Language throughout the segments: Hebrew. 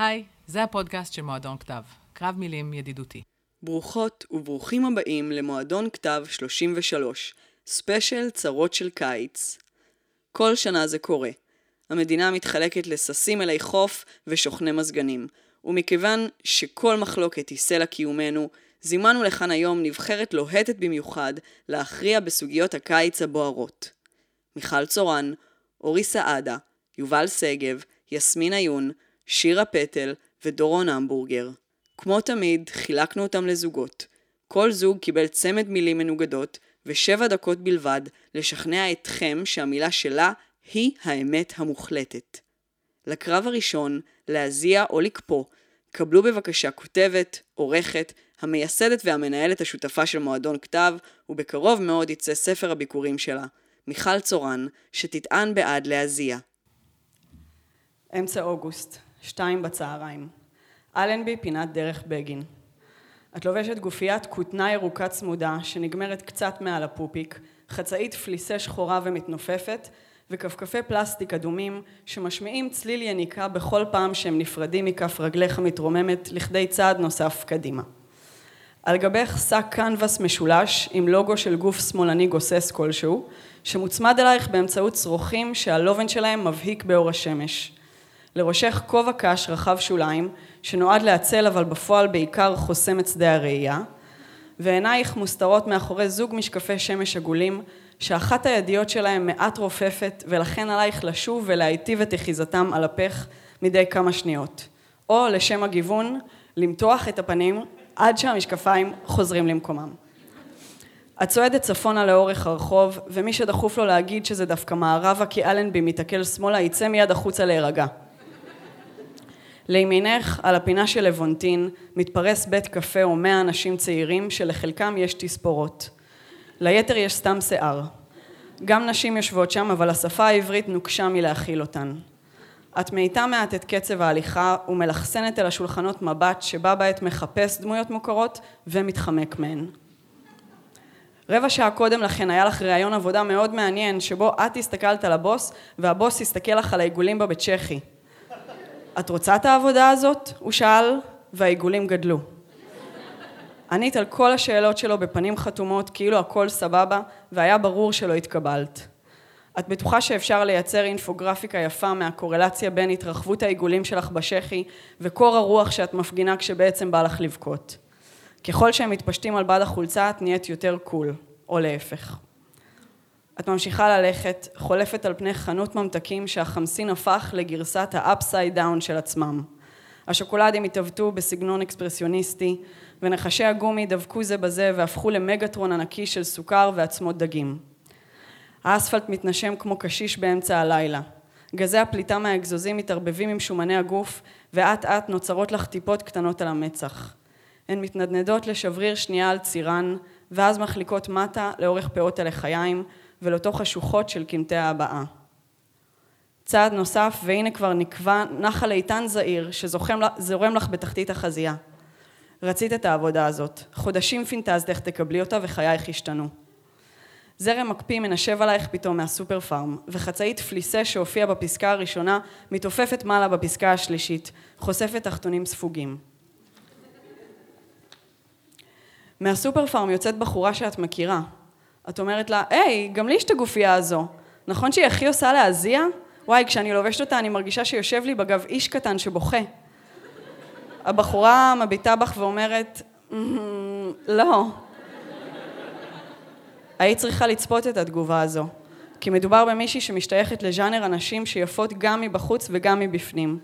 היי, זה הפודקאסט של מועדון כתב, קרב מילים ידידותי. ברוכות וברוכים הבאים למועדון כתב 33, ספיישל צרות של קיץ. כל שנה זה קורה. המדינה מתחלקת לססים אלי חוף ושוכני מזגנים, ומכיוון שכל מחלוקת היא סלע קיומנו, זימנו לכאן היום נבחרת לוהטת במיוחד להכריע בסוגיות הקיץ הבוערות. מיכל צורן, אורי סעדה, יובל שגב, יסמין עיון, שירה פטל ודורון המבורגר. כמו תמיד, חילקנו אותם לזוגות. כל זוג קיבל צמד מילים מנוגדות, ושבע דקות בלבד לשכנע אתכם שהמילה שלה היא האמת המוחלטת. לקרב הראשון, להזיע או לקפוא, קבלו בבקשה כותבת, עורכת, המייסדת והמנהלת השותפה של מועדון כתב, ובקרוב מאוד יצא ספר הביקורים שלה, מיכל צורן, שתטען בעד להזיע. אמצע אוגוסט, שתיים בצהריים. אלנבי, פינת דרך בגין. את לובשת גופיית כותנה ירוקה צמודה, שנגמרת קצת מעל הפופיק, חצאית פליסה שחורה ומתנופפת, וכפכפי פלסטיק אדומים, שמשמיעים צליל יניקה בכל פעם שהם נפרדים מכף רגלך המתרוממת לכדי צעד נוסף קדימה. על גבך שק קנבס משולש עם לוגו של גוף שמאלני גוסס כלשהו, שמוצמד אלייך באמצעות צרוכים שהלובן שלהם מבהיק באור השמש. לראשך כובע קש רחב שוליים, שנועד להצל אבל בפועל בעיקר חוסם את שדה הראייה, ועינייך מוסתרות מאחורי זוג משקפי שמש עגולים, שאחת הידיות שלהם מעט רופפת, ולכן עלייך לשוב ולהיטיב את אחיזתם על הפך מדי כמה שניות. או, לשם הגיוון, למתוח את הפנים עד שהמשקפיים חוזרים למקומם. את צועדת צפונה לאורך הרחוב, ומי שדחוף לו להגיד שזה דווקא מערבה כי אלנבי מתעכל שמאלה, יצא מיד החוצה להירגע. לימינך, על הפינה של לבונטין, מתפרס בית קפה ומאה אנשים צעירים שלחלקם יש תספורות. ליתר יש סתם שיער. גם נשים יושבות שם, אבל השפה העברית נוקשה מלהכיל אותן. את מאיטה מעט את קצב ההליכה ומלחסנת אל השולחנות מבט שבה בעת מחפש דמויות מוכרות ומתחמק מהן. רבע שעה קודם לכן היה לך ראיון עבודה מאוד מעניין שבו את הסתכלת על הבוס והבוס הסתכל לך על העיגולים בה בצ'כי. את רוצה את העבודה הזאת? הוא שאל, והעיגולים גדלו. ענית על כל השאלות שלו בפנים חתומות, כאילו הכל סבבה, והיה ברור שלא התקבלת. את בטוחה שאפשר לייצר אינפוגרפיקה יפה מהקורלציה בין התרחבות העיגולים שלך בשחי וקור הרוח שאת מפגינה כשבעצם בא לך לבכות. ככל שהם מתפשטים על בד החולצה, את נהיית יותר cool, או להפך. את ממשיכה ללכת, חולפת על פני חנות ממתקים שהחמסין הפך לגרסת ה upside down של עצמם. השוקולדים התעוותו בסגנון אקספרסיוניסטי, ונחשי הגומי דבקו זה בזה והפכו למגטרון ענקי של סוכר ועצמות דגים. האספלט מתנשם כמו קשיש באמצע הלילה. גזי הפליטה מהאגזוזים מתערבבים עם שומני הגוף, ואט אט נוצרות לך טיפות קטנות על המצח. הן מתנדנדות לשבריר שנייה על צירן, ואז מחליקות מטה לאורך פאות הלחיים, ולתוך השוחות של קמטי ההבעה. צעד נוסף, והנה כבר נקבע נחל איתן זעיר שזורם לך בתחתית החזייה. רצית את העבודה הזאת. חודשים פינטזת איך תקבלי אותה וחייך השתנו. זרם מקפיא מנשב עלייך פתאום מהסופר פארם, וחצאית פליסה שהופיעה בפסקה הראשונה מתעופפת מעלה בפסקה השלישית, חושפת תחתונים ספוגים. מהסופר פארם יוצאת בחורה שאת מכירה. את אומרת לה, היי, גם לי יש את הגופייה הזו. נכון שהיא הכי עושה להזיע? וואי, כשאני לובשת אותה אני מרגישה שיושב לי בגב איש קטן שבוכה. הבחורה מביטה בך ואומרת, לא. היית צריכה לצפות את התגובה הזו, כי מדובר במישהי שמשתייכת לז'אנר אנשים שיפות גם מבחוץ וגם מבפנים.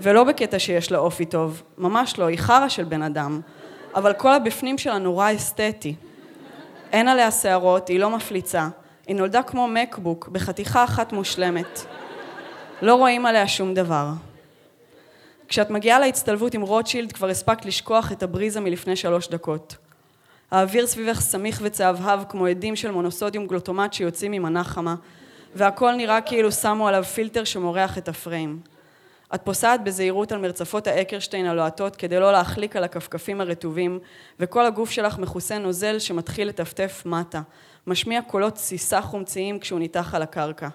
ולא בקטע שיש לה אופי טוב, ממש לא, היא חרא של בן אדם, אבל כל הבפנים שלה נורא אסתטי. אין עליה שערות, היא לא מפליצה. היא נולדה כמו מקבוק, בחתיכה אחת מושלמת. לא רואים עליה שום דבר. כשאת מגיעה להצטלבות עם רוטשילד כבר הספקת לשכוח את הבריזה מלפני שלוש דקות. האוויר סביבך סמיך וצהבהב כמו עדים של מונוסודיום גלוטומט שיוצאים ממנה חמה, והכל נראה כאילו שמו עליו פילטר שמורח את הפריים. את פוסעת בזהירות על מרצפות האקרשטיין הלוהטות כדי לא להחליק על הכפכפים הרטובים, וכל הגוף שלך מכוסה נוזל שמתחיל לטפטף מטה, משמיע קולות תסיסה חומציים כשהוא ניתח על הקרקע.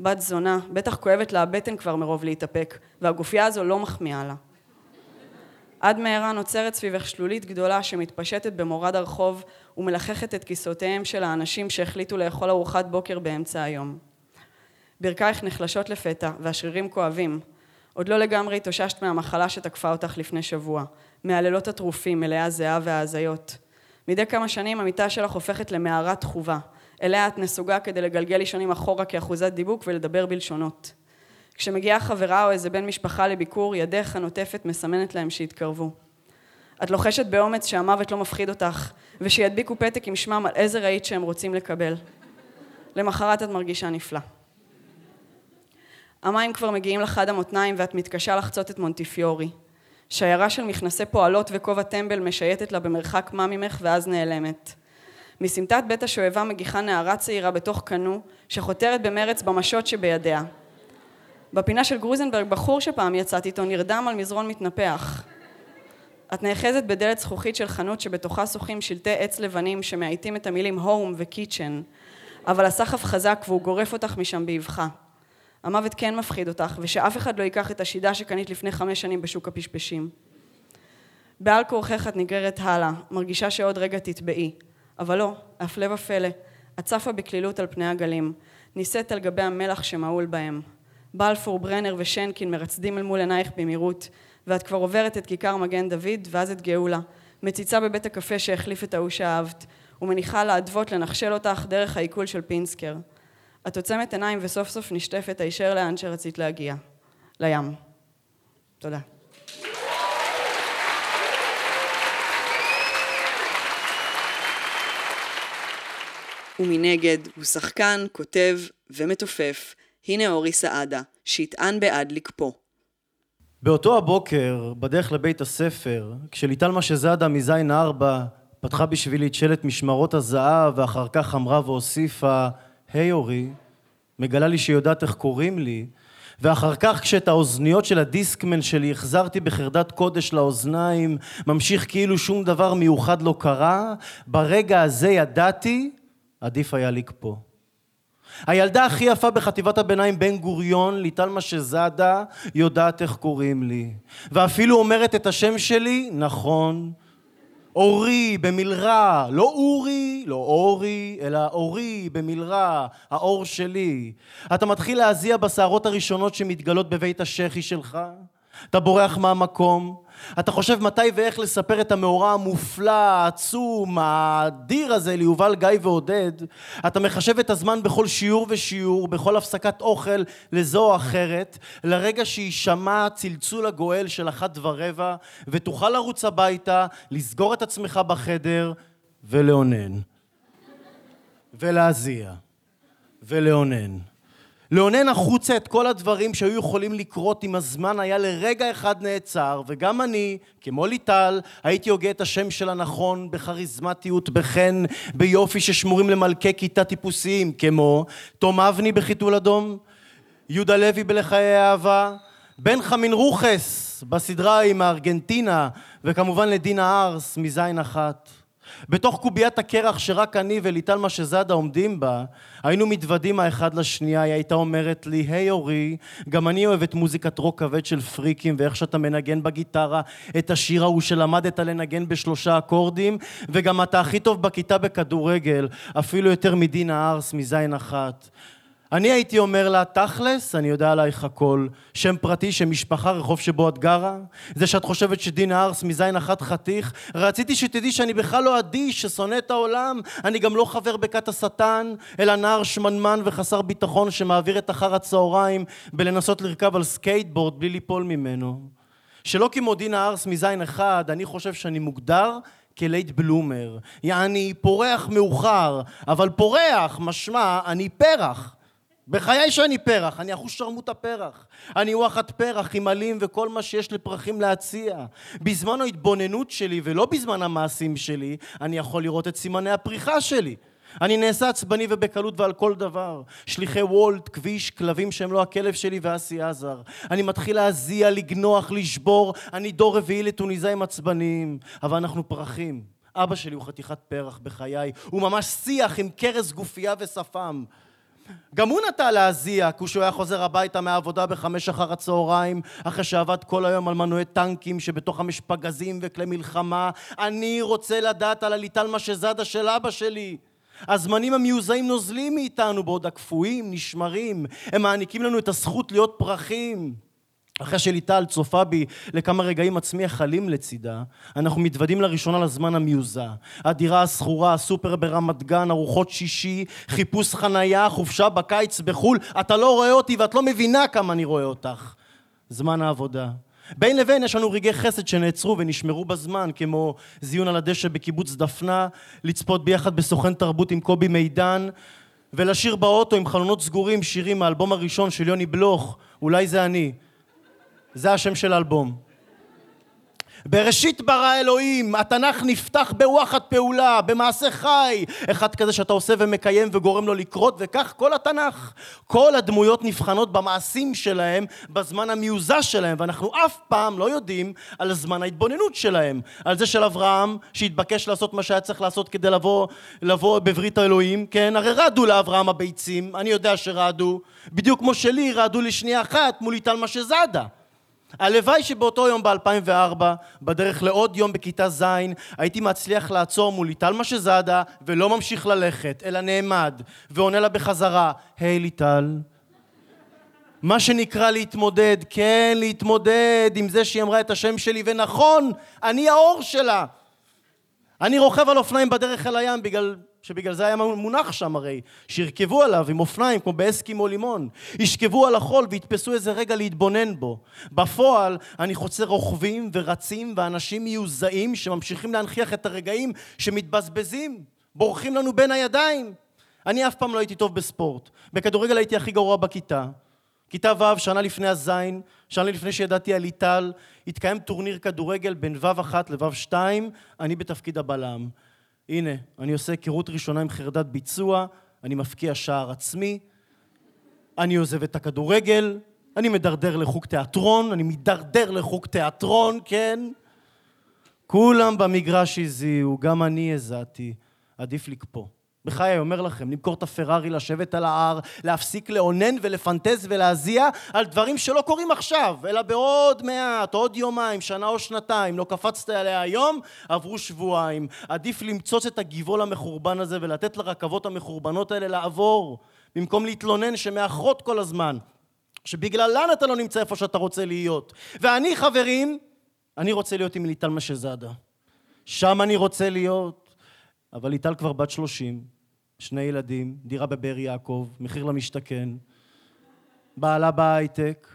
בת זונה, בטח כואבת לה הבטן כבר מרוב להתאפק, והגופייה הזו לא מחמיאה לה. עד מהרה נוצרת סביבך שלולית גדולה שמתפשטת במורד הרחוב ומלחכת את כיסאותיהם של האנשים שהחליטו לאכול ארוחת בוקר באמצע היום. ברכייך נחלשות לפתע והשרירים כואבים. עוד לא לגמרי התאוששת מהמחלה שתקפה אותך לפני שבוע, מהלילות הטרופים, מלאי הזיעה וההזיות. מדי כמה שנים המיטה שלך הופכת למערת תחובה, אליה את נסוגה כדי לגלגל לישונים אחורה כאחוזת דיבוק ולדבר בלשונות. כשמגיעה חברה או איזה בן משפחה לביקור, ידך הנוטפת מסמנת להם שיתקרבו. את לוחשת באומץ שהמוות לא מפחיד אותך, ושידביקו פתק עם שמם על איזה רהיט שהם רוצים לקבל. למחרת את מרגישה נפלא. המים כבר מגיעים לך עד המותניים ואת מתקשה לחצות את מונטיפיורי. שיירה של מכנסי פועלות וכובע טמבל משייטת לה במרחק מה ממך ואז נעלמת. מסמטת בית השואבה מגיחה נערה צעירה בתוך קנו שחותרת במרץ במשות שבידיה. בפינה של גרוזנברג בחור שפעם יצאת איתו נרדם על מזרון מתנפח. את נאחזת בדלת זכוכית של חנות שבתוכה שוחים שלטי עץ לבנים שמאייתים את המילים הום וקיצ'ן, אבל הסחף חזק והוא גורף אותך משם באבחה. המוות כן מפחיד אותך, ושאף אחד לא ייקח את השידה שקנית לפני חמש שנים בשוק הפשפשים. בעל כורכך את נגררת הלאה, מרגישה שעוד רגע תטבעי. אבל לא, הפלא ופלא, את צפה בקלילות על פני הגלים, נישאת על גבי המלח שמהול בהם. בלפור, ברנר ושנקין מרצדים אל מול עינייך במהירות, ואת כבר עוברת את כיכר מגן דוד, ואז את גאולה, מציצה בבית הקפה שהחליף את ההוא שאהבת, ומניחה לאדוות לנחשל אותך דרך העיכול של פינסקר. את עוצמת עיניים וסוף סוף נשטפת הישר לאן שרצית להגיע, לים. תודה. ומנגד הוא שחקן, כותב ומתופף. הנה אורי סעדה, שיטען בעד לקפוא. באותו הבוקר, בדרך לבית הספר, כשליטל משזאדה מזין ארבע פתחה בשבילי את שלט משמרות הזהב ואחר כך אמרה והוסיפה, היי hey, אורי, מגלה לי שהיא יודעת איך קוראים לי, ואחר כך כשאת האוזניות של הדיסקמן שלי החזרתי בחרדת קודש לאוזניים, ממשיך כאילו שום דבר מיוחד לא קרה, ברגע הזה ידעתי, עדיף היה לקפוא. הילדה הכי יפה בחטיבת הביניים בן גוריון, ליטל משזאדה, יודעת איך קוראים לי. ואפילו אומרת את השם שלי, נכון, אורי במלרע, לא אורי, לא אורי, אלא אורי במלרע, האור שלי. אתה מתחיל להזיע בסערות הראשונות שמתגלות בבית השחי שלך, אתה בורח מהמקום, אתה חושב מתי ואיך לספר את המאורע המופלא, העצום, האדיר הזה ליובל, גיא ועודד. אתה מחשב את הזמן בכל שיעור ושיעור, בכל הפסקת אוכל לזו או אחרת, לרגע שיישמע צלצול הגואל של אחת ורבע, ותוכל לרוץ הביתה, לסגור את עצמך בחדר ולאונן. ולהזיע. ולאונן. לאונן החוצה את כל הדברים שהיו יכולים לקרות אם הזמן היה לרגע אחד נעצר, וגם אני, כמו ליטל, הייתי הוגה את השם שלה נכון, בכריזמטיות, בחן, ביופי ששמורים למלכי כיתה טיפוסיים, כמו תום אבני בחיתול אדום, יהודה לוי בלחיי אהבה, בן חמין רוחס בסדרה עם הארגנטינה, וכמובן לדינה ארס מזין אחת. בתוך קוביית הקרח שרק אני וליטל משזאדה עומדים בה, היינו מתוודים האחד לשנייה, היא הייתה אומרת לי, היי אורי, גם אני אוהבת מוזיקת רוק כבד של פריקים, ואיך שאתה מנגן בגיטרה את השיר ההוא שלמדת לנגן בשלושה אקורדים, וגם אתה הכי טוב בכיתה בכדורגל, אפילו יותר מדינה ארס מזין אחת. אני הייתי אומר לה, תכלס, אני יודע עלייך הכל. שם פרטי, שם משפחה, רחוב שבו את גרה. זה שאת חושבת שדינה ארס מזין אחת חתיך. רציתי שתדעי שאני בכלל לא אדיש, ששונא את העולם. אני גם לא חבר בכת השטן, אלא נער שמנמן וחסר ביטחון שמעביר את אחר הצהריים בלנסות לרכב על סקייטבורד בלי ליפול ממנו. שלא כמו דינה ארס מזין אחד, אני חושב שאני מוגדר כ late bloomer. יעני, פורח מאוחר, אבל פורח, משמע, אני פרח. בחיי שאני פרח, אני אחושרמוטה פרח, אני וואחד פרח עם עלים וכל מה שיש לפרחים להציע. בזמן ההתבוננות שלי ולא בזמן המעשים שלי, אני יכול לראות את סימני הפריחה שלי. אני נעשה עצבני ובקלות ועל כל דבר. שליחי וולט, כביש, כלבים שהם לא הכלב שלי ואסי עזר. אני מתחיל להזיע, לגנוח, לשבור. אני דור רביעי לטוניסאים עצבניים. אבל אנחנו פרחים. אבא שלי הוא חתיכת פרח בחיי. הוא ממש שיח עם כרס גופייה ושפם. גם הוא נטה להזיע כשהוא היה חוזר הביתה מהעבודה בחמש אחר הצהריים אחרי שעבד כל היום על מנועי טנקים שבתוכם יש פגזים וכלי מלחמה אני רוצה לדעת על הליטל משזדה של אבא שלי. הזמנים המיוזעים נוזלים מאיתנו בעוד הקפואים נשמרים הם מעניקים לנו את הזכות להיות פרחים אחרי שליטל צופה בי לכמה רגעים עצמי החלים לצידה, אנחנו מתוודים לראשונה לזמן המיוזע. הדירה השכורה, הסופר ברמת גן, ארוחות שישי, חיפוש חנייה, חופשה בקיץ בחו"ל. אתה לא רואה אותי ואת לא מבינה כמה אני רואה אותך. זמן העבודה. בין לבין יש לנו רגעי חסד שנעצרו ונשמרו בזמן, כמו זיון על הדשא בקיבוץ דפנה, לצפות ביחד בסוכן תרבות עם קובי מידן, ולשיר באוטו עם חלונות סגורים שירים מהאלבום הראשון של יוני בלוך, אולי זה אני. זה השם של האלבום. בראשית ברא אלוהים, התנ"ך נפתח בווחד פעולה, במעשה חי, אחד כזה שאתה עושה ומקיים וגורם לו לקרות, וכך כל התנ"ך. כל הדמויות נבחנות במעשים שלהם, בזמן המיוזע שלהם, ואנחנו אף פעם לא יודעים על זמן ההתבוננות שלהם. על זה של אברהם, שהתבקש לעשות מה שהיה צריך לעשות כדי לבוא, לבוא בברית האלוהים, כן? הרי רעדו לאברהם הביצים, אני יודע שרעדו, בדיוק כמו שלי רעדו לשנייה אחת מול איטל משזאדה. הלוואי שבאותו יום ב-2004, בדרך לעוד יום בכיתה ז', הייתי מצליח לעצור מול ליטל משזאדה ולא ממשיך ללכת, אלא נעמד ועונה לה בחזרה, היי hey, ליטל. מה שנקרא להתמודד, כן, להתמודד עם זה שהיא אמרה את השם שלי, ונכון, אני האור שלה. אני רוכב על אופניים בדרך אל הים בגלל שבגלל זה היה מונח שם הרי, שירכבו עליו עם אופניים כמו באסקימו לימון, ישכבו על החול ויתפסו איזה רגע להתבונן בו. בפועל אני חוצה רוכבים ורצים ואנשים מיוזעים שממשיכים להנכיח את הרגעים שמתבזבזים, בורחים לנו בין הידיים. אני אף פעם לא הייתי טוב בספורט, בכדורגל הייתי הכי גרוע בכיתה. כיתה ו', שנה לפני הזין, שנה לפני שידעתי על ליטל, התקיים טורניר כדורגל בין ו' אחת לו' שתיים, אני בתפקיד הבלם. הנה, אני עושה היכרות ראשונה עם חרדת ביצוע, אני מפקיע שער עצמי, אני עוזב את הכדורגל, אני מדרדר לחוג תיאטרון, אני מידרדר לחוג תיאטרון, כן? כולם במגרש הזיעו, גם אני הזעתי, עדיף לקפוא. בחיי אומר לכם, למכור את הפרארי, לשבת על ההר, להפסיק לאונן ולפנטז ולהזיע על דברים שלא קורים עכשיו, אלא בעוד מעט, עוד יומיים, שנה או שנתיים. לא קפצת עליה היום, עברו שבועיים. עדיף למצוץ את הגבעול המחורבן הזה ולתת לרכבות המחורבנות האלה לעבור, במקום להתלונן שמאחרות כל הזמן, שבגללן אתה לא נמצא איפה שאתה רוצה להיות. ואני, חברים, אני רוצה להיות עם ליטל משזאדה. שם אני רוצה להיות. אבל ליטל כבר בת שלושים, שני ילדים, דירה בבאר יעקב, מחיר למשתכן, בעלה בהייטק,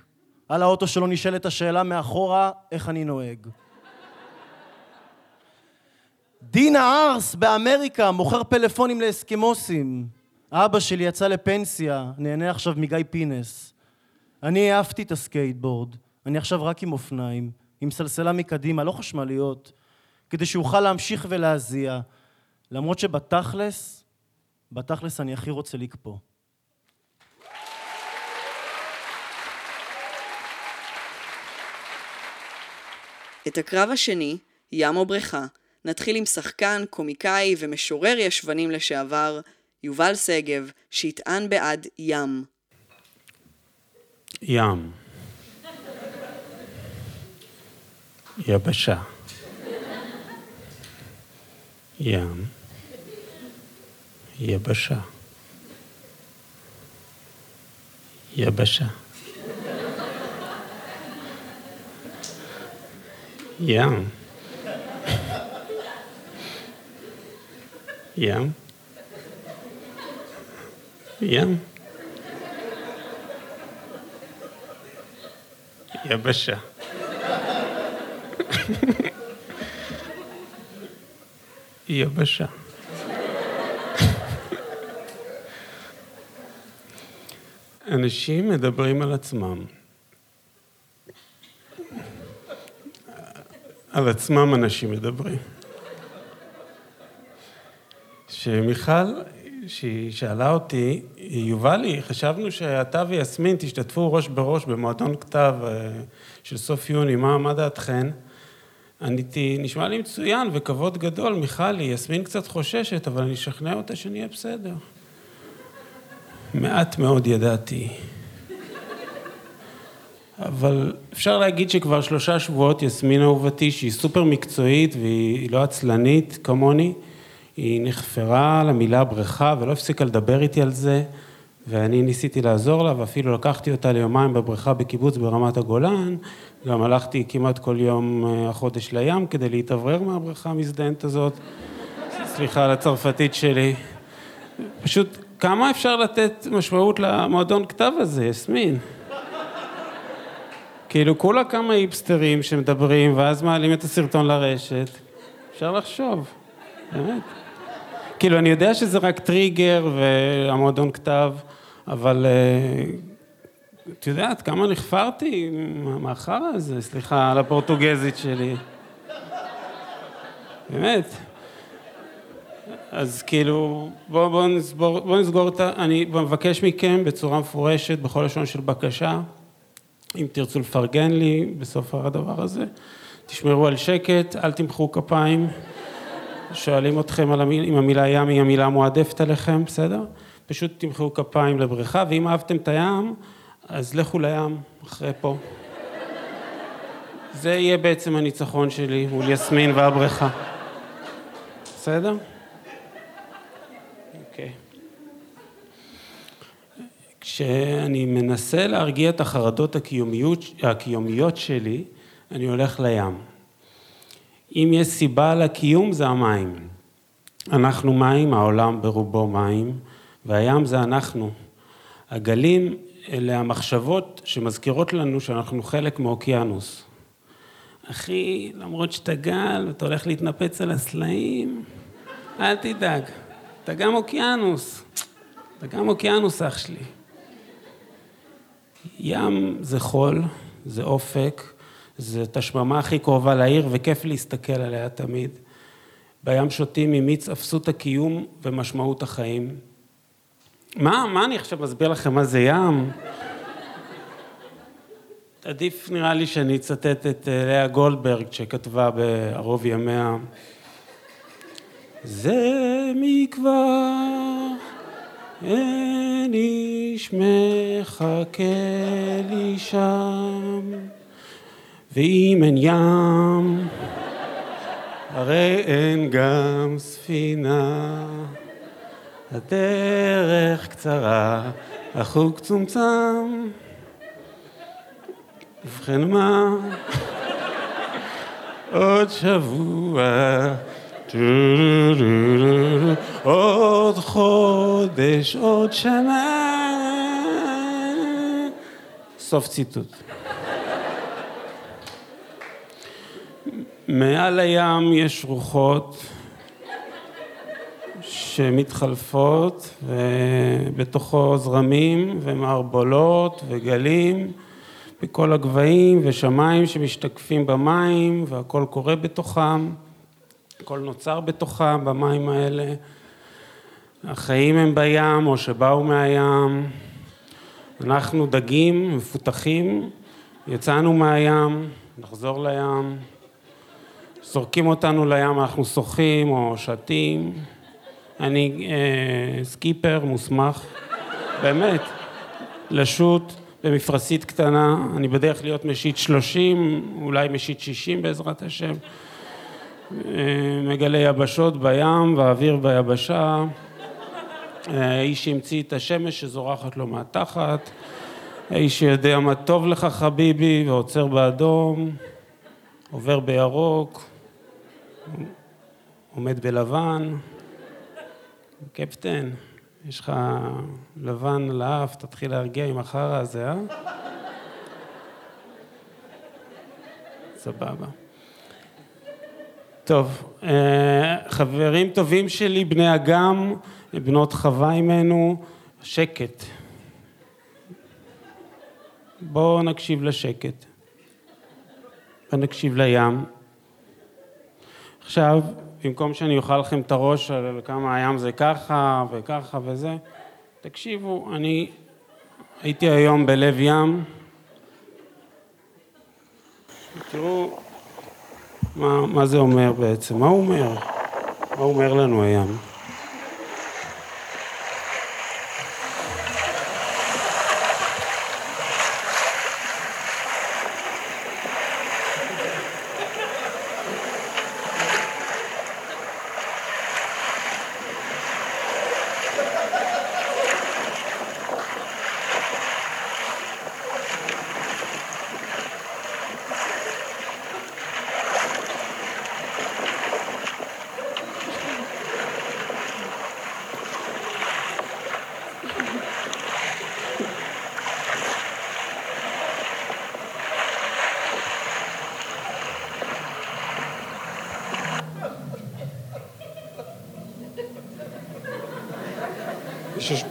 על האוטו שלו נשאלת השאלה מאחורה, איך אני נוהג. דין הערס באמריקה מוכר פלאפונים לאסקימוסים. אבא שלי יצא לפנסיה, נהנה עכשיו מגיא פינס. אני העפתי את הסקייטבורד, אני עכשיו רק עם אופניים, עם סלסלה מקדימה, לא חשמליות, כדי שאוכל להמשיך ולהזיע, למרות שבתכלס, בתכלס אני הכי רוצה לקפוא. את הקרב השני, ים או בריכה, נתחיל עם שחקן, קומיקאי ומשורר ישבנים לשעבר, יובל שגב, שיטען בעד ים. ים. יבשה. ים. יבשה. יבשה. ים. ים. ים. יבשה. יבשה. אנשים מדברים על עצמם. על עצמם אנשים מדברים. שמיכל, שהיא שאלה אותי, יובלי, חשבנו שאתה ויסמין תשתתפו ראש בראש במועדון כתב אה, של סוף יוני, מה, מה דעתכן? עניתי, נשמע לי מצוין וכבוד גדול, מיכלי, יסמין קצת חוששת, אבל אני אשכנע אותה שנהיה בסדר. מעט מאוד ידעתי. אבל אפשר להגיד שכבר שלושה שבועות יסמין אהובתי, שהיא סופר מקצועית והיא לא עצלנית כמוני, היא נחפרה למילה בריכה ולא הפסיקה לדבר איתי על זה, ואני ניסיתי לעזור לה ואפילו לקחתי אותה ליומיים בבריכה בקיבוץ ברמת הגולן, גם הלכתי כמעט כל יום אה, החודש לים כדי להתאוורר מהבריכה המזדיינת הזאת, סליחה על הצרפתית שלי. פשוט, כמה אפשר לתת משמעות למועדון כתב הזה, יסמין? כאילו, כולה כמה היפסטרים שמדברים, ואז מעלים את הסרטון לרשת. אפשר לחשוב, באמת. כאילו, אני יודע שזה רק טריגר והמועדון כתב, אבל אה, את יודעת כמה נחפרתי מהחרא הזה, סליחה על הפורטוגזית שלי. באמת. אז כאילו, בואו בוא נסגור, בוא נסגור את ה... אני מבקש מכם בצורה מפורשת, בכל לשון של בקשה, אם תרצו לפרגן לי בסוף הדבר הזה, תשמרו על שקט, אל תמחאו כפיים. שואלים אתכם המיל, אם המילה ים היא המילה המועדפת עליכם, בסדר? פשוט תמחאו כפיים לבריכה, ואם אהבתם את הים, אז לכו לים, אחרי פה. זה יהיה בעצם הניצחון שלי מול יסמין והבריכה. בסדר? אוקיי. כשאני מנסה להרגיע את החרדות הקיומיות, הקיומיות שלי, אני הולך לים. אם יש סיבה לקיום זה המים. אנחנו מים, העולם ברובו מים, והים זה אנחנו. הגלים אלה המחשבות שמזכירות לנו שאנחנו חלק מאוקיינוס. אחי, למרות שאתה גל ואתה הולך להתנפץ על הסלעים, אל תדאג, אתה גם אוקיינוס. אתה גם אוקיינוס, אח שלי. ים זה חול, זה אופק, זה את השממה הכי קרובה לעיר וכיף להסתכל עליה תמיד. בים שותים ממיץ אפסות הקיום ומשמעות החיים. מה, מה אני עכשיו מסביר לכם מה זה ים? עדיף נראה לי שאני אצטט את אה, לאה גולדברג שכתבה בערוב ימיה. זה מכבר אין איש מחכה לי שם ואם אין ים, הרי אין גם ספינה. הדרך קצרה, החוג צומצם. ובכן מה? עוד שבוע, עוד חודש, עוד שנה. סוף ציטוט. מעל הים יש רוחות שמתחלפות ובתוכו זרמים ומערבולות וגלים בכל הגבהים ושמיים שמשתקפים במים והכל קורה בתוכם, הכל נוצר בתוכם במים האלה. החיים הם בים או שבאו מהים, אנחנו דגים מפותחים, יצאנו מהים, נחזור לים. זורקים אותנו לים, אנחנו שוחים או שתים. אני אה, סקיפר מוסמך, באמת, לשוט במפרשית קטנה, אני בדרך להיות משיט שלושים, אולי משיט שישים בעזרת השם. אה, מגלה יבשות בים ואוויר ביבשה. אה, האיש שהמציא את השמש שזורחת לו מהתחת. האיש שיודע מה טוב לך חביבי ועוצר באדום, עובר בירוק. עומד בלבן, קפטן, יש לך לבן על האף, תתחיל להרגיע עם החרא הזה, אה? סבבה. טוב, אה, חברים טובים שלי, בני אגם, בנות חווה עמנו, שקט. בואו נקשיב לשקט. ונקשיב לים. עכשיו, במקום שאני אוכל לכם את הראש על כמה הים זה ככה וככה וזה, תקשיבו, אני הייתי היום בלב ים, תראו מה, מה זה אומר בעצם, מה הוא אומר? מה הוא אומר לנו הים?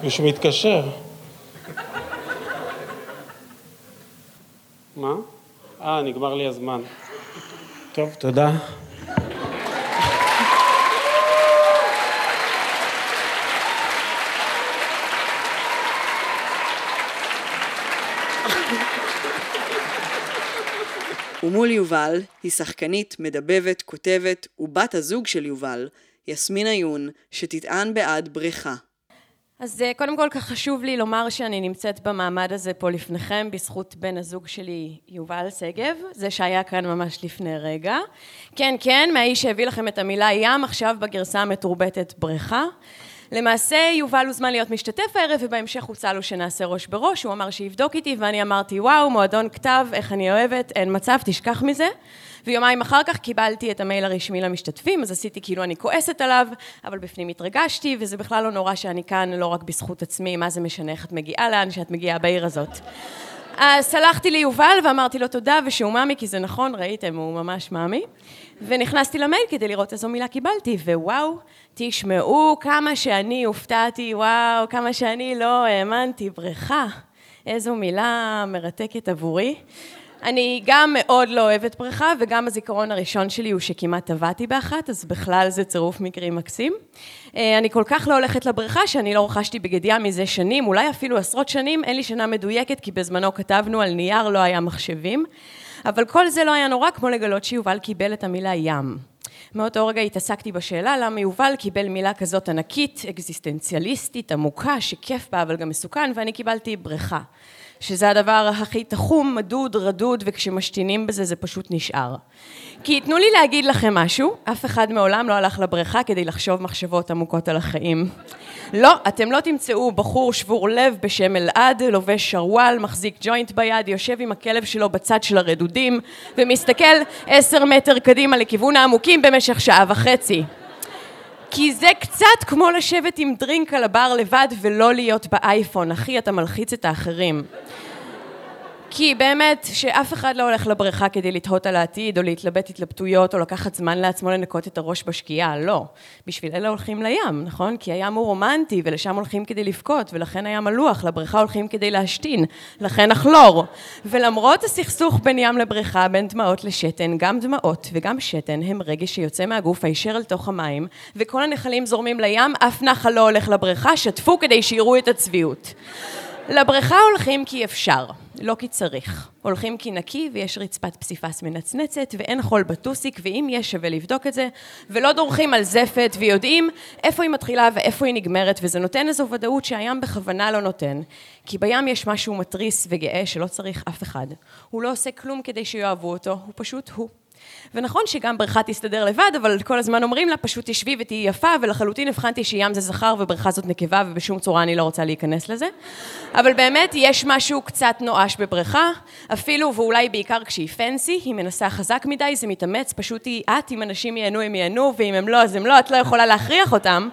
מישהו מתקשר. מה? אה, נגמר לי הזמן. טוב, תודה. ומול יובל היא שחקנית, מדבבת, כותבת, ובת הזוג של יובל, יסמין עיון, שתטען בעד בריכה. אז אה, קודם כל כך חשוב לי לומר שאני נמצאת במעמד הזה פה לפניכם בזכות בן הזוג שלי יובל שגב, זה שהיה כאן ממש לפני רגע. כן, כן, מהאיש שהביא לכם את המילה ים, עכשיו בגרסה המתורבתת בריכה. למעשה יובל הוזמן להיות משתתף הערב ובהמשך הוצע לו שנעשה ראש בראש, הוא אמר שיבדוק איתי ואני אמרתי וואו, מועדון כתב, איך אני אוהבת, אין מצב, תשכח מזה. ויומיים אחר כך קיבלתי את המייל הרשמי למשתתפים, אז עשיתי כאילו אני כועסת עליו, אבל בפנים התרגשתי, וזה בכלל לא נורא שאני כאן לא רק בזכות עצמי, מה זה משנה איך את מגיעה לאן שאת מגיעה בעיר הזאת. אז סלחתי ליובל ואמרתי לו תודה ושהוא מאמי, כי זה נכון, ראיתם, הוא ממש מאמי. ונכנסתי למייל כדי לראות איזו מילה קיבלתי, ווואו, תשמעו כמה שאני הופתעתי, וואו, כמה שאני לא האמנתי, בריכה. איזו מילה מרתקת עבורי. אני גם מאוד לא אוהבת בריכה, וגם הזיכרון הראשון שלי הוא שכמעט טבעתי באחת, אז בכלל זה צירוף מקרים מקסים. אה, אני כל כך לא הולכת לבריכה שאני לא רכשתי בגד ים מזה שנים, אולי אפילו עשרות שנים, אין לי שנה מדויקת, כי בזמנו כתבנו על נייר, לא היה מחשבים. אבל כל זה לא היה נורא כמו לגלות שיובל קיבל את המילה ים. מאותו רגע התעסקתי בשאלה למה יובל קיבל מילה כזאת ענקית, אקזיסטנציאליסטית, עמוקה, שכיף בה אבל גם מסוכן, ואני קיבלתי בריכה. שזה הדבר הכי תחום, מדוד, רדוד, וכשמשתינים בזה זה פשוט נשאר. כי תנו לי להגיד לכם משהו, אף אחד מעולם לא הלך לבריכה כדי לחשוב מחשבות עמוקות על החיים. לא, אתם לא תמצאו בחור שבור לב בשם אלעד, לובש שרוואל, מחזיק ג'וינט ביד, יושב עם הכלב שלו בצד של הרדודים, ומסתכל עשר מטר קדימה לכיוון העמוקים במשך שעה וחצי. כי זה קצת כמו לשבת עם דרינק על הבר לבד ולא להיות באייפון. אחי, אתה מלחיץ את האחרים. כי באמת, שאף אחד לא הולך לבריכה כדי לתהות על העתיד, או להתלבט התלבטויות, או לקחת זמן לעצמו לנקות את הראש בשקיעה, לא. בשביל אלה הולכים לים, נכון? כי הים הוא רומנטי, ולשם הולכים כדי לבכות, ולכן הים מלוח, לבריכה הולכים כדי להשתין, לכן הכלור. ולמרות הסכסוך בין ים לבריכה, בין דמעות לשתן, גם דמעות וגם שתן הם רגש שיוצא מהגוף הישר אל תוך המים, וכל הנחלים זורמים לים, אף נחל לא הולך לבריכה, שתפו כדי שיראו את הצביעות. לבריכה הולכים כי אפשר, לא כי צריך. הולכים כי נקי ויש רצפת פסיפס מנצנצת ואין חול בטוסיק ואם יש שווה לבדוק את זה ולא דורכים על זפת ויודעים איפה היא מתחילה ואיפה היא נגמרת וזה נותן איזו ודאות שהים בכוונה לא נותן כי בים יש משהו מתריס וגאה שלא צריך אף אחד. הוא לא עושה כלום כדי שיאהבו אותו, הוא פשוט הוא. ונכון שגם בריכה תסתדר לבד, אבל כל הזמן אומרים לה, פשוט תשבי ותהיי יפה, ולחלוטין הבחנתי שים זה זכר ובריכה זאת נקבה, ובשום צורה אני לא רוצה להיכנס לזה. אבל באמת, יש משהו קצת נואש בבריכה, אפילו, ואולי בעיקר כשהיא פנסי, היא מנסה חזק מדי, זה מתאמץ, פשוט היא את, אם אנשים ייהנו הם ייהנו, ואם הם לא אז הם לא, את לא יכולה להכריח אותם.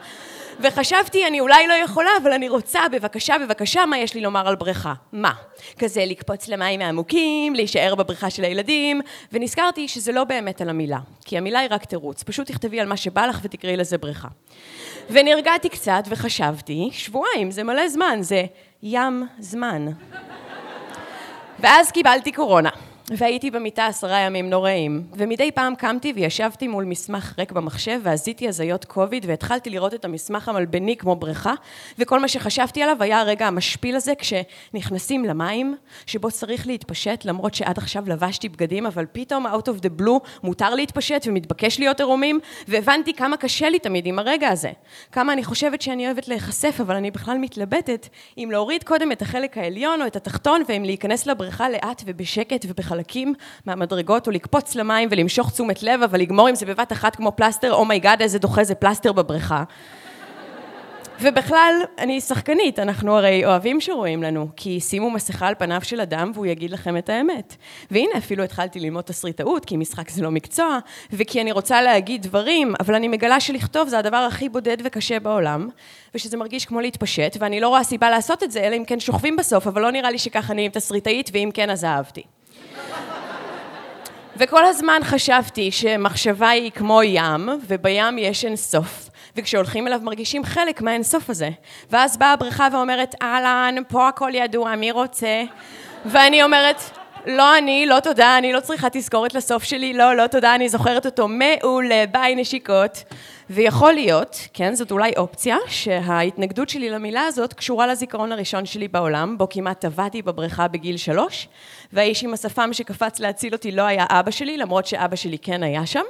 וחשבתי, אני אולי לא יכולה, אבל אני רוצה, בבקשה, בבקשה, מה יש לי לומר על בריכה? מה? כזה לקפוץ למים העמוקים, להישאר בבריכה של הילדים, ונזכרתי שזה לא באמת על המילה, כי המילה היא רק תירוץ, פשוט תכתבי על מה שבא לך ותקראי לזה בריכה. ונרגעתי קצת וחשבתי, שבועיים, זה מלא זמן, זה ים זמן. ואז קיבלתי קורונה. והייתי במיטה עשרה ימים נוראים, ומדי פעם קמתי וישבתי מול מסמך ריק במחשב ועשיתי הזיות קוביד והתחלתי לראות את המסמך המלבני כמו בריכה, וכל מה שחשבתי עליו היה הרגע המשפיל הזה כשנכנסים למים, שבו צריך להתפשט למרות שעד עכשיו לבשתי בגדים, אבל פתאום out of the blue מותר להתפשט ומתבקש להיות עירומים, והבנתי כמה קשה לי תמיד עם הרגע הזה. כמה אני חושבת שאני אוהבת להיחשף, אבל אני בכלל מתלבטת אם להוריד קודם את החלק העליון או את התחתון, ואם להיכנס לבריכה לאט ובשקט ובחלק חלקים מהמדרגות, או לקפוץ למים ולמשוך תשומת לב, אבל לגמור עם זה בבת אחת כמו פלסטר, oh my god, oh איזה דוחה זה פלסטר בבריכה. ובכלל, אני שחקנית, אנחנו הרי אוהבים שרואים לנו, כי שימו מסכה על פניו של אדם והוא יגיד לכם את האמת. והנה, אפילו התחלתי ללמוד תסריטאות, כי משחק זה לא מקצוע, וכי אני רוצה להגיד דברים, אבל אני מגלה שלכתוב זה הדבר הכי בודד וקשה בעולם, ושזה מרגיש כמו להתפשט, ואני לא רואה סיבה לעשות את זה, אלא אם כן שוכבים בסוף, אבל לא נראה לי שככה אני עם תסריטאית, ואם כן, אז אהבתי. וכל הזמן חשבתי שמחשבה היא כמו ים, ובים יש אין סוף. וכשהולכים אליו מרגישים חלק מהאינסוף הזה. ואז באה הבריכה ואומרת, אהלן, פה הכל ידוע, מי רוצה? ואני אומרת, לא אני, לא תודה, אני לא צריכה תזכורת לסוף שלי, לא, לא תודה, אני זוכרת אותו מעולה, ביי נשיקות. ויכול להיות, כן, זאת אולי אופציה, שההתנגדות שלי למילה הזאת קשורה לזיכרון הראשון שלי בעולם, בו כמעט טבעתי בבריכה בגיל שלוש, והאיש עם השפם שקפץ להציל אותי לא היה אבא שלי, למרות שאבא שלי כן היה שם.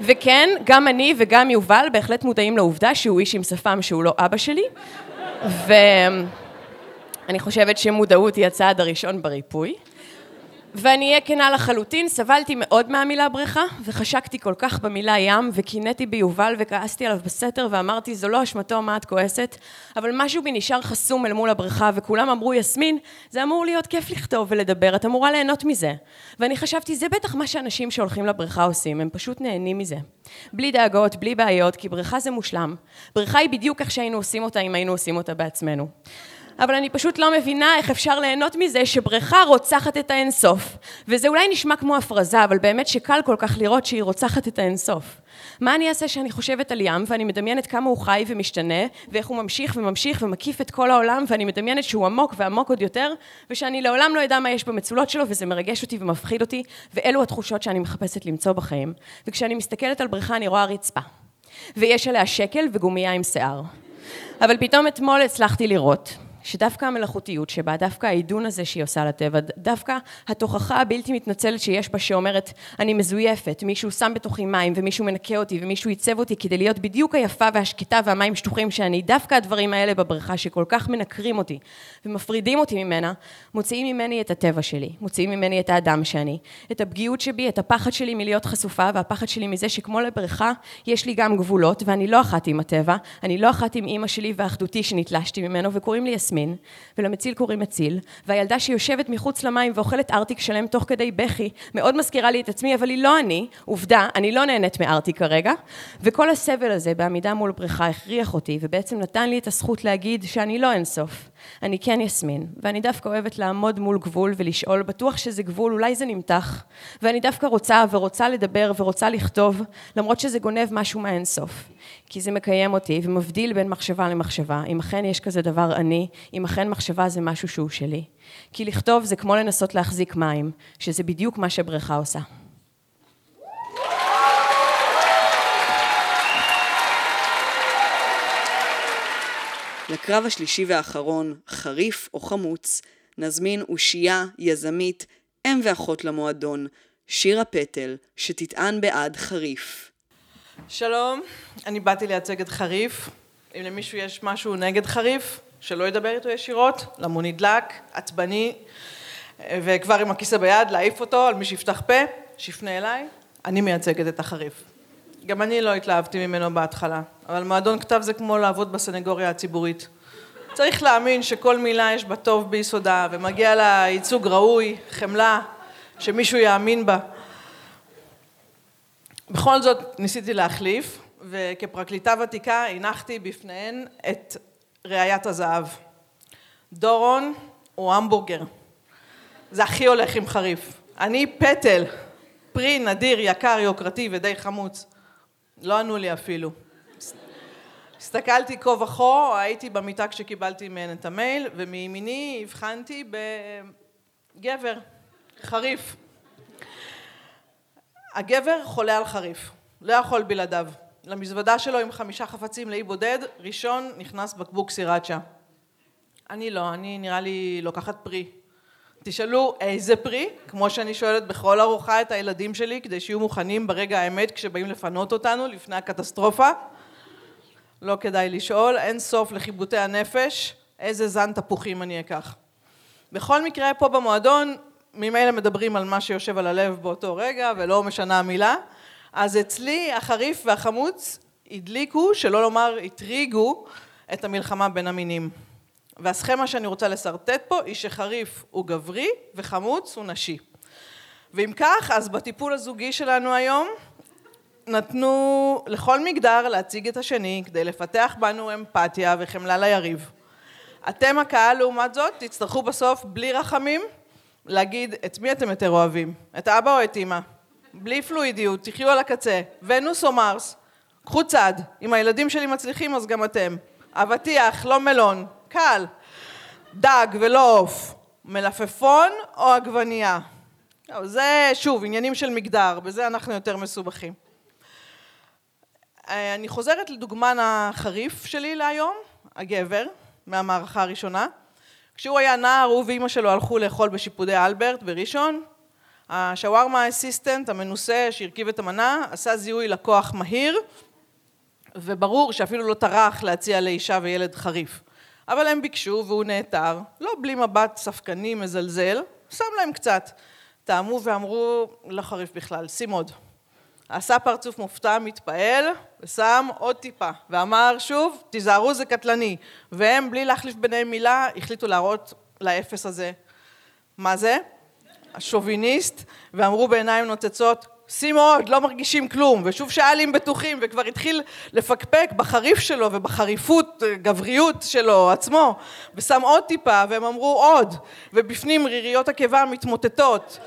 וכן, גם אני וגם יובל בהחלט מודעים לעובדה שהוא איש עם שפם שהוא לא אבא שלי, ואני חושבת שמודעות היא הצעד הראשון בריפוי. ואני אהיה כנה לחלוטין, סבלתי מאוד מהמילה בריכה, וחשקתי כל כך במילה ים, וקינאתי ביובל וכעסתי עליו בסתר, ואמרתי, זו לא אשמתו, מה את כועסת? אבל משהו בי נשאר חסום אל מול הבריכה, וכולם אמרו, יסמין, זה אמור להיות כיף לכתוב ולדבר, את אמורה ליהנות מזה. ואני חשבתי, זה בטח מה שאנשים שהולכים לבריכה עושים, הם פשוט נהנים מזה. בלי דאגות, בלי בעיות, כי בריכה זה מושלם. בריכה היא בדיוק איך שהיינו עושים אותה אם היינו עושים אותה בעצמנו. אבל אני פשוט לא מבינה איך אפשר ליהנות מזה שבריכה רוצחת את האינסוף. וזה אולי נשמע כמו הפרזה, אבל באמת שקל כל כך לראות שהיא רוצחת את האינסוף. מה אני אעשה שאני חושבת על ים, ואני מדמיינת כמה הוא חי ומשתנה, ואיך הוא ממשיך וממשיך ומקיף את כל העולם, ואני מדמיינת שהוא עמוק ועמוק עוד יותר, ושאני לעולם לא אדע מה יש במצולות שלו, וזה מרגש אותי ומפחיד אותי, ואלו התחושות שאני מחפשת למצוא בחיים. וכשאני מסתכלת על בריכה אני רואה רצפה. ויש עליה שקל וגומייה עם שיער. אבל פתאום אתמול הצלחתי לראות שדווקא המלאכותיות שבה, דווקא העידון הזה שהיא עושה לטבע, דווקא התוכחה הבלתי מתנצלת שיש בה שאומרת, אני מזויפת, מישהו שם בתוכי מים ומישהו מנקה אותי ומישהו עיצב אותי כדי להיות בדיוק היפה והשקטה והמים שטוחים שאני, דווקא הדברים האלה בבריכה שכל כך מנקרים אותי ומפרידים אותי ממנה, מוציאים ממני את הטבע שלי, מוציאים ממני את האדם שאני, את הפגיעות שבי, את הפחד שלי מלהיות חשופה והפחד שלי מזה שכמו לבריכה יש לי גם גבולות ואני לא אחת עם הטבע, אני לא אחת עם אימא שלי ואחדותי שנתלשתי ממנו וקוראים לי יסמין, ולמציל קוראים מציל, והילדה שיושבת מחוץ למים ואוכלת ארטיק שלם תוך כדי בכי, מאוד מזכירה לי את עצמי, אבל היא לא אני, עובדה, אני לא נהנית מארטיק כרגע, וכל הסבל הזה בעמידה מול בריכה הכריח אותי, ובעצם נתן לי את הזכות להגיד שאני לא אינסוף, אני כן יסמין, ואני דווקא אוהבת לעמוד מול גבול ולשאול, בטוח שזה גבול, אולי זה נמתח, ואני דווקא רוצה ורוצה לדבר ורוצה לכתוב, למרות שזה גונב משהו מהאינסוף. כי זה מקיים אותי ומבדיל בין מחשבה למחשבה, אם אכן יש כזה דבר אני, אם אכן מחשבה זה משהו שהוא שלי. כי לכתוב זה כמו לנסות להחזיק מים, שזה בדיוק מה שבריכה עושה. לקרב השלישי והאחרון, חריף או חמוץ, נזמין אושייה, יזמית, אם ואחות למועדון, שירה פטל, שתטען בעד חריף. שלום, אני באתי לייצג את חריף. אם למישהו יש משהו נגד חריף, שלא ידבר איתו ישירות, למה הוא נדלק, עצבני, וכבר עם הכיסא ביד, להעיף אותו על מי שיפתח פה, שיפנה אליי. אני מייצגת את החריף. גם אני לא התלהבתי ממנו בהתחלה, אבל מועדון כתב זה כמו לעבוד בסנגוריה הציבורית. צריך להאמין שכל מילה יש בה טוב ביסודה, ומגיע לה ייצוג ראוי, חמלה, שמישהו יאמין בה. בכל זאת ניסיתי להחליף, וכפרקליטה ותיקה הנחתי בפניהן את ראיית הזהב. דורון הוא המבורגר. זה הכי הולך עם חריף. אני פטל, פרי נדיר, יקר, יוקרתי ודי חמוץ. לא ענו לי אפילו. הסתכלתי כה וכה, הייתי במיטה כשקיבלתי מהן את המייל, ומימיני הבחנתי בגבר, חריף. הגבר חולה על חריף, לא יכול בלעדיו. למזוודה שלו עם חמישה חפצים לאי בודד, ראשון נכנס בקבוק סיראצ'ה. אני לא, אני נראה לי לוקחת פרי. תשאלו איזה פרי, כמו שאני שואלת בכל ארוחה את הילדים שלי, כדי שיהיו מוכנים ברגע האמת כשבאים לפנות אותנו לפני הקטסטרופה. לא כדאי לשאול, אין סוף לחיבוטי הנפש, איזה זן תפוחים אני אקח. בכל מקרה, פה במועדון, ממילא מדברים על מה שיושב על הלב באותו רגע, ולא משנה המילה. אז אצלי החריף והחמוץ הדליקו, שלא לומר הטריגו, את המלחמה בין המינים. והסכמה שאני רוצה לשרטט פה היא שחריף הוא גברי וחמוץ הוא נשי. ואם כך, אז בטיפול הזוגי שלנו היום נתנו לכל מגדר להציג את השני כדי לפתח בנו אמפתיה וחמלה ליריב. אתם הקהל לעומת זאת תצטרכו בסוף בלי רחמים להגיד את מי אתם יותר אוהבים, את אבא או את אמא. בלי פלואידיות, תחיו על הקצה. ונוס או מרס? קחו צעד, אם הילדים שלי מצליחים אז גם אתם. אבטיח, לא מלון, קל. דג ולא עוף, מלפפון או עגבנייה? זה שוב עניינים של מגדר, בזה אנחנו יותר מסובכים. אה, אני חוזרת לדוגמן החריף שלי להיום, הגבר, מהמערכה הראשונה. כשהוא היה נער, הוא ואימא שלו הלכו לאכול בשיפודי אלברט בראשון. השווארמה אסיסטנט המנוסה שהרכיב את המנה עשה זיהוי לקוח מהיר וברור שאפילו לא טרח להציע לאישה וילד חריף. אבל הם ביקשו והוא נעתר, לא בלי מבט ספקני מזלזל, שם להם קצת. טעמו ואמרו, לא חריף בכלל, שים עוד. עשה פרצוף מופתע, מתפעל, ושם עוד טיפה, ואמר שוב, תיזהרו זה קטלני. והם, בלי להחליף ביניהם מילה, החליטו להראות לאפס הזה. מה זה? השוביניסט, ואמרו בעיניים נוצצות, שים עוד, לא מרגישים כלום, ושוב שאלים בטוחים, וכבר התחיל לפקפק בחריף שלו ובחריפות, גבריות שלו עצמו, ושם עוד טיפה, והם אמרו עוד, ובפנים ריריות הקיבה מתמוטטות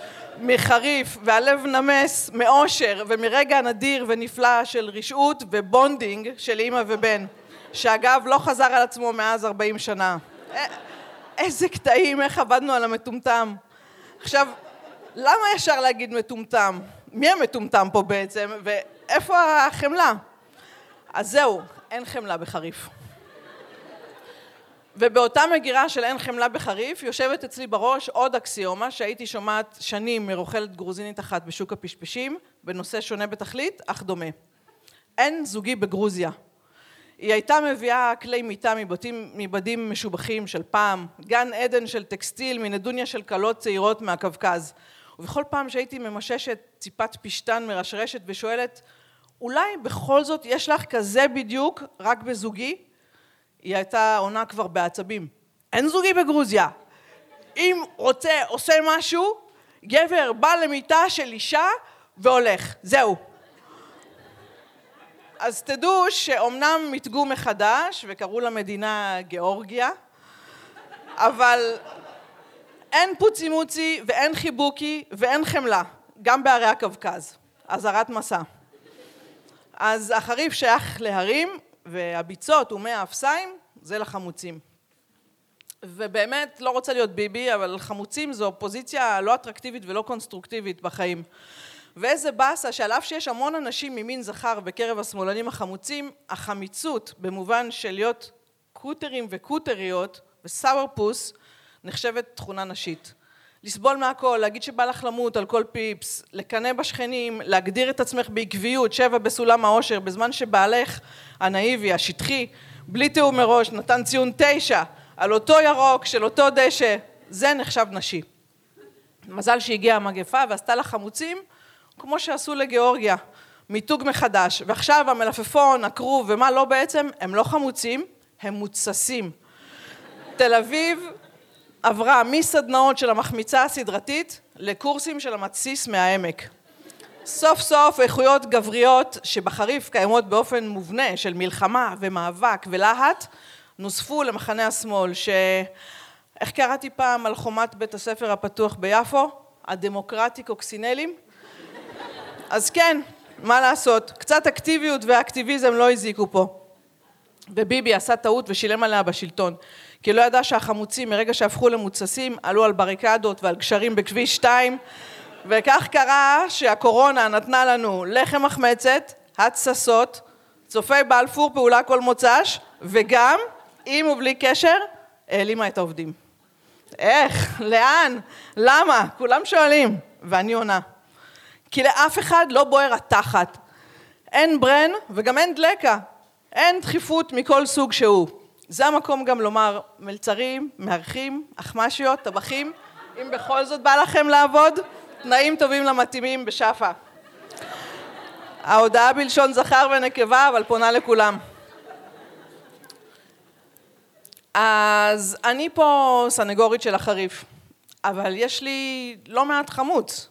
מחריף, והלב נמס מאושר, ומרגע נדיר ונפלא של רשעות ו bonding של אימא ובן, שאגב לא חזר על עצמו מאז 40 שנה. איזה קטעים, איך עבדנו על המטומטם. עכשיו, למה ישר להגיד מטומטם? מי המטומטם פה בעצם, ואיפה החמלה? אז זהו, אין חמלה בחריף. ובאותה מגירה של אין חמלה בחריף, יושבת אצלי בראש עוד אקסיומה שהייתי שומעת שנים מרוכלת גרוזינית אחת בשוק הפשפשים, בנושא שונה בתכלית, אך דומה. אין זוגי בגרוזיה. היא הייתה מביאה כלי מיטה מבתים, מבדים משובחים של פעם, גן עדן של טקסטיל מנדוניה של כלות צעירות מהקווקז. ובכל פעם שהייתי ממששת ציפת פשטן מרשרשת ושואלת, אולי בכל זאת יש לך כזה בדיוק, רק בזוגי? היא הייתה עונה כבר בעצבים. אין זוגי בגרוזיה. אם רוצה, עושה משהו, גבר בא למיטה של אישה והולך. זהו. אז תדעו שאומנם מיתגו מחדש וקראו למדינה גיאורגיה, אבל אין פוצי מוצי ואין חיבוקי ואין חמלה, גם בערי הקווקז. אזהרת מסע. אז החריף שייך להרים והביצות ומי האפסיים זה לחמוצים. ובאמת לא רוצה להיות ביבי, אבל חמוצים זו פוזיציה לא אטרקטיבית ולא קונסטרוקטיבית בחיים. ואיזה באסה שעל אף שיש המון אנשים ממין זכר בקרב השמאלנים החמוצים, החמיצות במובן של להיות קוטרים וקוטריות וסאורפוס נחשבת תכונה נשית. לסבול מהכל, להגיד שבא לך למות על כל פיפס, לקנא בשכנים, להגדיר את עצמך בעקביות, שבע בסולם העושר, בזמן שבעלך הנאיבי, השטחי, בלי תיאום מראש, נתן ציון תשע על אותו ירוק של אותו דשא, זה נחשב נשי. מזל שהגיעה המגפה ועשתה לה חמוצים, כמו שעשו לגיאורגיה, מיתוג מחדש. ועכשיו המלפפון, הכרוב ומה לא בעצם, הם לא חמוצים, הם מוצסים. תל אביב עברה מסדנאות של המחמיצה הסדרתית לקורסים של המתסיס מהעמק. סוף סוף איכויות גבריות שבחריף קיימות באופן מובנה של מלחמה ומאבק ולהט נוספו למחנה השמאל ש... איך קראתי פעם על חומת בית הספר הפתוח ביפו? הדמוקרטי קוקסינלים? אז כן, מה לעשות, קצת אקטיביות ואקטיביזם לא הזיקו פה. וביבי עשה טעות ושילם עליה בשלטון. כי לא ידע שהחמוצים מרגע שהפכו למוצסים עלו על בריקדות ועל גשרים בכביש 2 וכך קרה שהקורונה נתנה לנו לחם מחמצת, התססות, צופי בלפור פעולה כל מוצ"ש וגם, עם ובלי קשר, העלימה את העובדים. איך? לאן? למה? כולם שואלים ואני עונה. כי לאף אחד לא בוער התחת. אין ברן וגם אין דלקה. אין דחיפות מכל סוג שהוא. זה המקום גם לומר מלצרים, מארחים, אחמ"שיות, טבחים, אם בכל זאת בא לכם לעבוד, תנאים טובים למתאימים בשאפה. ההודעה בלשון זכר ונקבה, אבל פונה לכולם. אז אני פה סנגורית של החריף, אבל יש לי לא מעט חמוץ,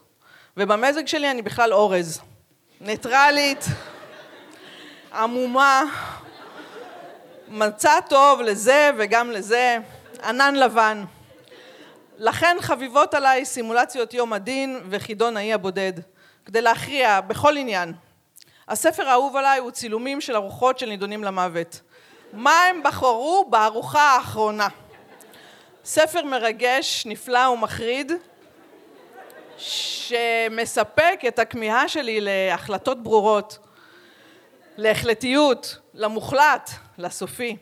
ובמזג שלי אני בכלל אורז. ניטרלית, עמומה, מצא טוב לזה וגם לזה, ענן לבן. לכן חביבות עליי סימולציות יום הדין וחידון האי הבודד, כדי להכריע בכל עניין. הספר האהוב עליי הוא צילומים של ארוחות של נידונים למוות. מה הם בחרו בארוחה האחרונה? ספר מרגש, נפלא ומחריד, שמספק את הכמיהה שלי להחלטות ברורות, להחלטיות, למוחלט, לסופי.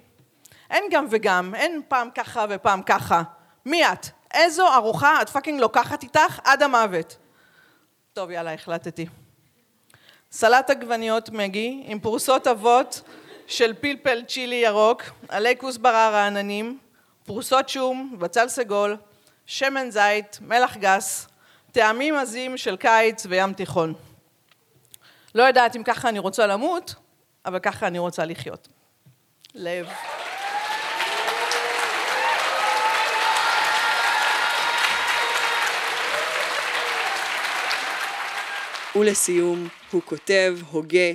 אין גם וגם, אין פעם ככה ופעם ככה. מי את? איזו ארוחה את פאקינג לוקחת איתך עד המוות? טוב, יאללה, החלטתי. סלט עגבניות מגי עם פרוסות אבות של פלפל צ'ילי ירוק, עלי כוסברה רעננים, פרוסות שום, בצל סגול, שמן זית, מלח גס, טעמים עזים של קיץ וים תיכון. לא יודעת אם ככה אני רוצה למות, אבל ככה אני רוצה לחיות. לב. ולסיום, הוא כותב, הוגה,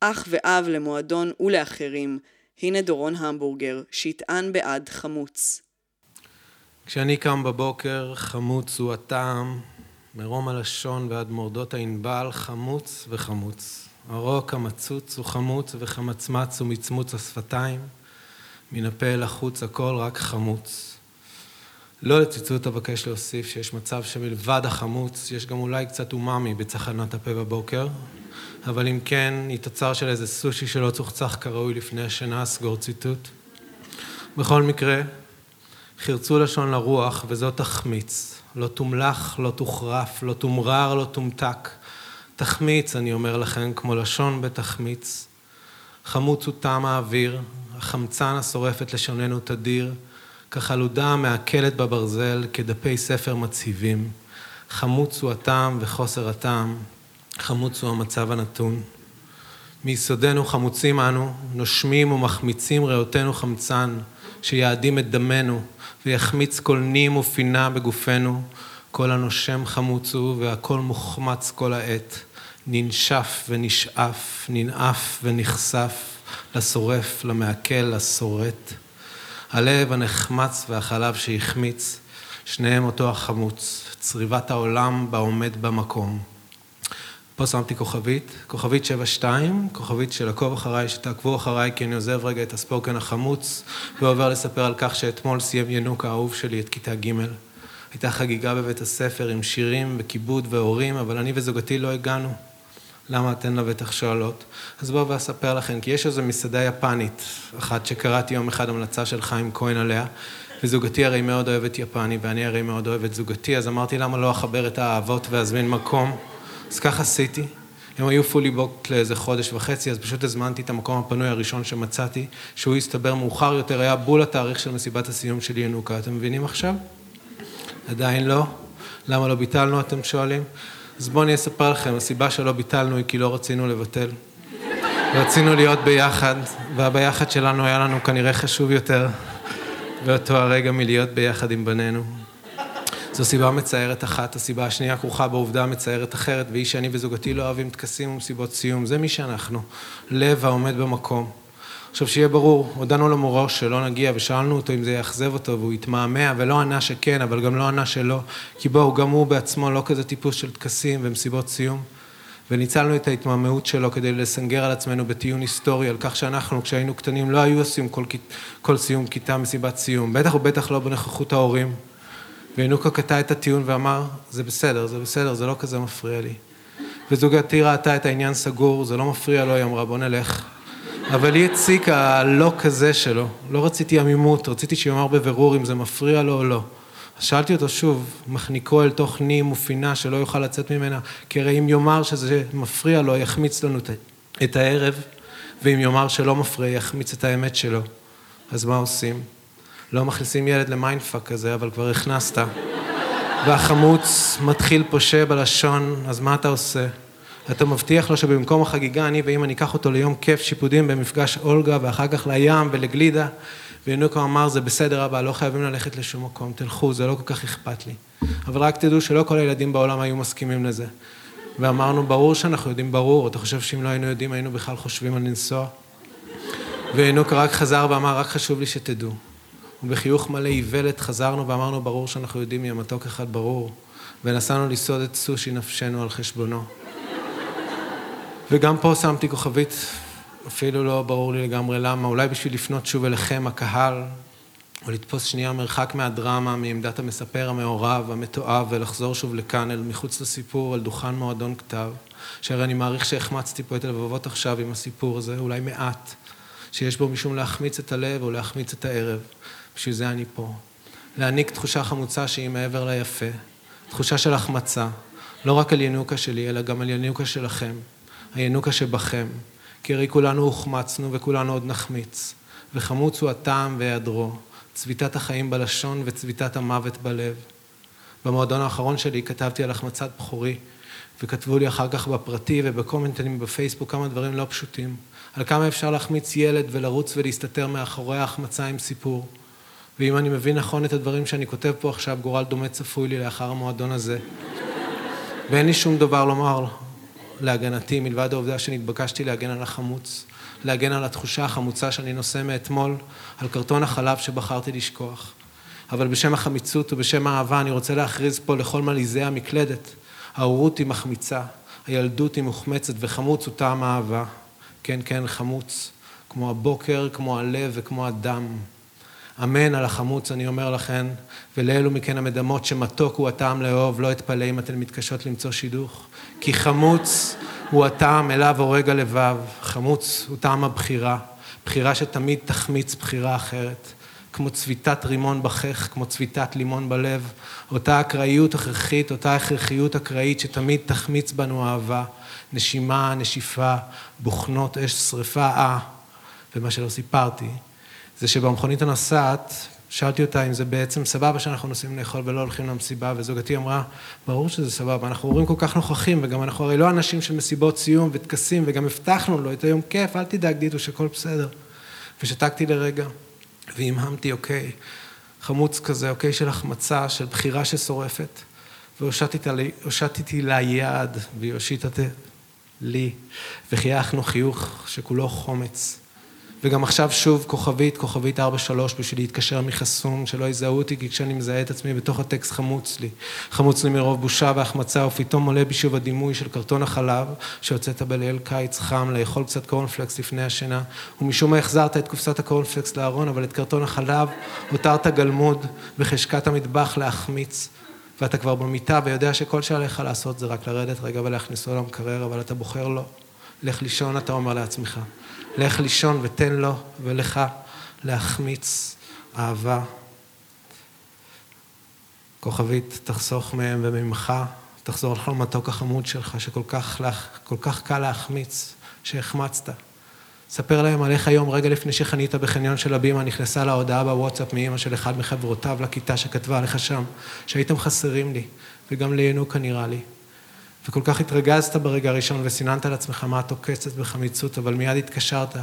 אח ואב למועדון ולאחרים. הנה דורון המבורגר, שיטען בעד חמוץ. כשאני קם בבוקר, חמוץ הוא הטעם, מרום הלשון ועד מורדות הענבל, חמוץ וחמוץ. הרוק המצוץ הוא חמוץ וחמצמץ ומצמוץ השפתיים, מן הפה אל החוץ הכל רק חמוץ. לא לציצות אבקש להוסיף שיש מצב שמלבד החמוץ, יש גם אולי קצת אומאמי בצחנת הפה בבוקר, אבל אם כן, היא תוצר של איזה סושי שלא צוחצח כראוי לפני השינה, סגור ציטוט. בכל מקרה, חרצו לשון לרוח, וזאת תחמיץ. לא תומלח, לא תוחרף, לא תומרר, לא תומתק. תחמיץ, אני אומר לכם, כמו לשון בתחמיץ. חמוץ הוא טעם האוויר, החמצן השורף את לשוננו תדיר, כחלודה מעכלת בברזל, כדפי ספר מצהיבים. חמוץ הוא הטעם וחוסר הטעם, חמוץ הוא המצב הנתון. מיסודנו חמוצים אנו, נושמים ומחמיצים ריאותינו חמצן, שיעדים את דמנו, ויחמיץ כל נים ופינה בגופנו, כל הנושם חמוץ הוא, והכל מוחמץ כל העת. ננשף ונשאף, ננאף ונחשף, לשורף, למעכל, לשורט. הלב הנחמץ והחלב שהחמיץ, שניהם אותו החמוץ, צריבת העולם בעומד במקום. פה שמתי כוכבית, כוכבית 7-2, כוכבית של עקוב אחריי, שתעקבו אחריי כי אני עוזב רגע את הספוקן החמוץ ועובר לספר על כך שאתמול סיים ינוק האהוב שלי את כיתה ג'. הייתה חגיגה בבית הספר עם שירים וכיבוד והורים, אבל אני וזוגתי לא הגענו. למה אתן לבטח שואלות? אז בואו ואספר לכם, כי יש איזו מסעדה יפנית, אחת שקראתי יום אחד המלצה של חיים כהן עליה, וזוגתי הרי מאוד אוהבת יפני, ואני הרי מאוד אוהבת זוגתי, אז אמרתי למה לא אחבר את האהבות ואזמין מקום. אז כך עשיתי. הם היו פולי בוקט לאיזה חודש וחצי, אז פשוט הזמנתי את המקום הפנוי הראשון שמצאתי, שהוא הסתבר מאוחר יותר, היה בול התאריך של מסיבת הסיום של ינוקה. אתם מבינים עכשיו? עדיין לא? למה לא ביטלנו, אתם שואלים? אז בואו אני אספר לכם, הסיבה שלא ביטלנו היא כי לא רצינו לבטל. רצינו להיות ביחד, והביחד שלנו היה לנו כנראה חשוב יותר באותו הרגע מלהיות ביחד עם בנינו. זו סיבה מצערת אחת, הסיבה השנייה כרוכה בעובדה מצערת אחרת, והיא שאני וזוגתי לא אוהבים טקסים ומסיבות סיום, זה מי שאנחנו, לב העומד במקום. עכשיו שיהיה ברור, הודענו לו מראש שלא נגיע ושאלנו אותו אם זה יאכזב אותו והוא התמהמה ולא ענה שכן, אבל גם לא ענה שלא, כי בואו, גם הוא בעצמו לא כזה טיפוס של טקסים ומסיבות סיום. וניצלנו את ההתמהמהות שלו כדי לסנגר על עצמנו בטיעון היסטורי, על כך שאנחנו, כשהיינו קטנים, לא היו עושים כל, כל סיום כיתה מסיבת סיום, בטח ובטח לא בנוכחות ההורים. וינוקה קטע את הטיעון ואמר, זה בסדר, זה בסדר, זה לא כזה מפריע לי. וזוגתי ראתה את העניין סגור, זה לא מפריע לו, היא אמרה, בוא נלך. אבל היא הציקה הלא כזה שלו. לא רציתי עמימות, רציתי שיאמר בבירור אם זה מפריע לו או לא. שאלתי אותו שוב, מחניקו אל תוך נים ופינה שלא יוכל לצאת ממנה, כי הרי אם יאמר שזה מפריע לו, יחמיץ לנו את הערב, ואם יאמר שלא מפריע, יחמיץ את האמת שלו. אז מה עושים? לא מכניסים ילד ל mindfuck כזה, אבל כבר הכנסת. והחמוץ מתחיל פושה בלשון, אז מה אתה עושה? אתה מבטיח לו שבמקום החגיגה, אני ואמא ניקח אותו ליום כיף שיפודים במפגש אולגה, ואחר כך לים ולגלידה. וינוקו אמר, זה בסדר אבא, לא חייבים ללכת לשום מקום, תלכו, זה לא כל כך אכפת לי. אבל רק תדעו שלא כל הילדים בעולם היו מסכימים לזה. ואמרנו, ברור שאנחנו יודעים ברור, אתה חושב שאם לא היינו יודעים, היינו בכלל חושבים על לנסוע? וינוקו רק חזר ואמר, רק חשוב לי שתדעו. ובחיוך מלא איוולת חזרנו ואמרנו, ברור שאנחנו יודעים מי המתוק אחד ברור. ונסענו לסעוד את סושי נפשנו על חשבונו. וגם פה שמתי כוכבית, אפילו לא ברור לי לגמרי למה, אולי בשביל לפנות שוב אליכם, הקהל, או לתפוס שנייה מרחק מהדרמה, מעמדת המספר המעורב, המתועב, ולחזור שוב לכאן, אל מחוץ לסיפור, על דוכן מועדון כתב, שהרי אני מעריך שהחמצתי פה את הלבבות עכשיו עם הסיפור הזה, אולי מעט, שיש בו משום להחמיץ את הלב או להחמיץ את הערב. בשביל זה אני פה. להעניק תחושה חמוצה שהיא מעבר ליפה, תחושה של החמצה, לא רק על ינוקה שלי, אלא גם על ינוקה שלכם, הינוקה שבכם, כי הרי כולנו הוחמצנו וכולנו עוד נחמיץ, וחמוץ הוא הטעם והיעדרו, צביטת החיים בלשון וצביטת המוות בלב. במועדון האחרון שלי כתבתי על החמצת בכורי, וכתבו לי אחר כך בפרטי ובקומנטים בפייסבוק כמה דברים לא פשוטים, על כמה אפשר להחמיץ ילד ולרוץ ולהסתתר מאחורי ההחמצה עם סיפור. ואם אני מבין נכון את הדברים שאני כותב פה עכשיו, גורל דומה צפוי לי לאחר המועדון הזה. ואין לי שום דבר לומר להגנתי, מלבד העובדה שנתבקשתי להגן על החמוץ, להגן על התחושה החמוצה שאני נושא מאתמול, על קרטון החלב שבחרתי לשכוח. אבל בשם החמיצות ובשם האהבה אני רוצה להכריז פה לכל מלעיזי המקלדת, ההורות היא מחמיצה, הילדות היא מוחמצת וחמוץ הוא טעם האהבה. כן, כן, חמוץ, כמו הבוקר, כמו הלב וכמו הדם. אמן על החמוץ, אני אומר לכן, ולאלו מכן המדמות שמתוק הוא הטעם לאהוב, לא אתפלא אם אתן מתקשות למצוא שידוך. כי חמוץ הוא הטעם אליו הורג הלבב, חמוץ הוא טעם הבחירה, בחירה שתמיד תחמיץ בחירה אחרת. כמו צביטת רימון בחך, כמו צביטת לימון בלב, אותה אקראיות הכרחית, אותה הכרחיות אקראית שתמיד תחמיץ בנו אהבה, נשימה, נשיפה, בוכנות אש שרפה, אה. ומה שלא סיפרתי, זה שבמכונית הנוסעת, שאלתי אותה אם זה בעצם סבבה שאנחנו נוסעים לאכול ולא הולכים למסיבה, וזוגתי אמרה, ברור שזה סבבה, אנחנו הורים כל כך נוכחים, וגם אנחנו הרי לא אנשים של מסיבות סיום וטקסים, וגם הבטחנו לו את היום כיף, אל תדאג דידו שהכל בסדר. ושתקתי לרגע, והמהמתי, אוקיי, חמוץ כזה, אוקיי, של החמצה, של בחירה ששורפת, והושטתי לה יד, והיא הושיטה לי, וחייכנו חיוך שכולו חומץ. וגם עכשיו שוב כוכבית, כוכבית 43 בשביל להתקשר מחסום, שלא יזהו אותי, כי כשאני מזהה את עצמי בתוך הטקסט חמוץ לי. חמוץ לי מרוב בושה והחמצה, ופתאום עולה בי שוב הדימוי של קרטון החלב שהוצאת בליל קיץ חם, לאכול קצת קורנפלקס לפני השינה, ומשום מה החזרת את קופסת הקורנפלקס לארון, אבל את קרטון החלב הותרת גלמוד בחשקת המטבח להחמיץ. ואתה כבר במיטה ויודע שכל שעליך לעשות זה רק לרדת רגע ולהכניסו למקרר, אבל אתה בוחר לא. לך לישון, אתה אומר לעצמך. לך לישון ותן לו ולך להחמיץ אהבה. כוכבית, תחסוך מהם וממך, תחזור לכל מתוק החמוד שלך, שכל כך, כל כך קל להחמיץ, שהחמצת. ספר להם על איך היום, רגע לפני שחנית בחניון של הבימה, נכנסה לה הודעה בוואטסאפ מאימא של אחד מחברותיו לכיתה שכתבה לך שם, שהייתם חסרים לי, וגם לינוקה נראה לי. וכל כך התרגזת ברגע הראשון וסיננת על עצמך מה את עוקצת בחמיצות, אבל מיד התקשרת,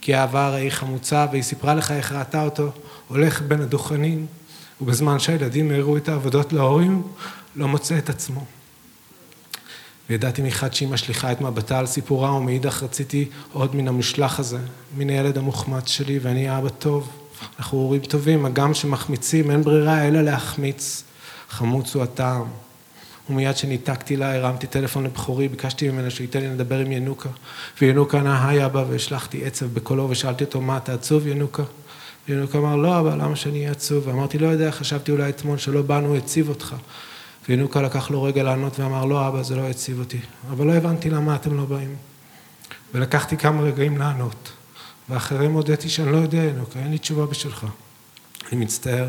כי האהבה הרי היא חמוצה, והיא סיפרה לך איך ראתה אותו הולך בין הדוכנים, ובזמן שהילדים הראו את העבודות להורים, לא מוצא את עצמו. וידעתי מחד שהיא משליכה את מבטה על סיפורה, ומאידך רציתי עוד מן המשלח הזה, מן הילד המוחמץ שלי, ואני אבא טוב. אנחנו הורים טובים, הגם שמחמיצים, אין ברירה אלא להחמיץ. חמוץ הוא הטעם. ומיד שניתקתי לה, הרמתי טלפון לבחורי, ביקשתי ממנה שייתן לי לדבר עם ינוקה. וינוקה ענה, היי אבא, והשלחתי עצב בקולו, ושאלתי אותו, מה, אתה עצוב ינוקה? וינוקה אמר, לא אבא, למה שאני אהיה עצוב? ואמרתי, לא יודע, חשבתי אולי אתמול שלא באנו, הציב אותך. וינוקה לקח לו רגע לענות ואמר, לא אבא, זה לא הציב אותי. אבל לא הבנתי למה אתם לא באים. ולקחתי כמה רגעים לענות. ואחרים הודיתי שאני לא יודע, ינוקה, אין לי תשובה בשבילך. אני מצטער.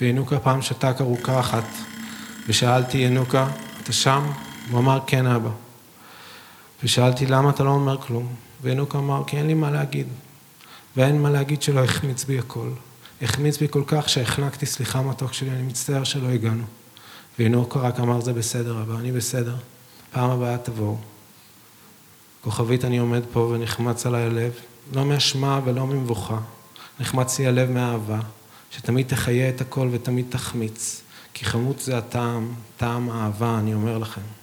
וינוקה פעם שתק ארוכה אחת. ושאלתי, ינוקה, אתה שם? הוא אמר, כן אבא. ושאלתי, למה אתה לא אומר כלום? וינוקה אמר, כי אין לי מה להגיד. ואין מה להגיד שלא החמיץ בי הכל. החמיץ בי כל כך שהחנקתי, סליחה מתוק שלי, אני מצטער שלא הגענו. וינוקה רק אמר, זה בסדר אבא, אני בסדר. פעם הבאה תבואו. כוכבית אני עומד פה ונחמץ עליי הלב, לא מאשמה ולא ממבוכה. נחמץ לי הלב מאהבה, שתמיד תחיה את הכל ותמיד תחמיץ. כי חמוץ זה הטעם, טעם אהבה, אני אומר לכם.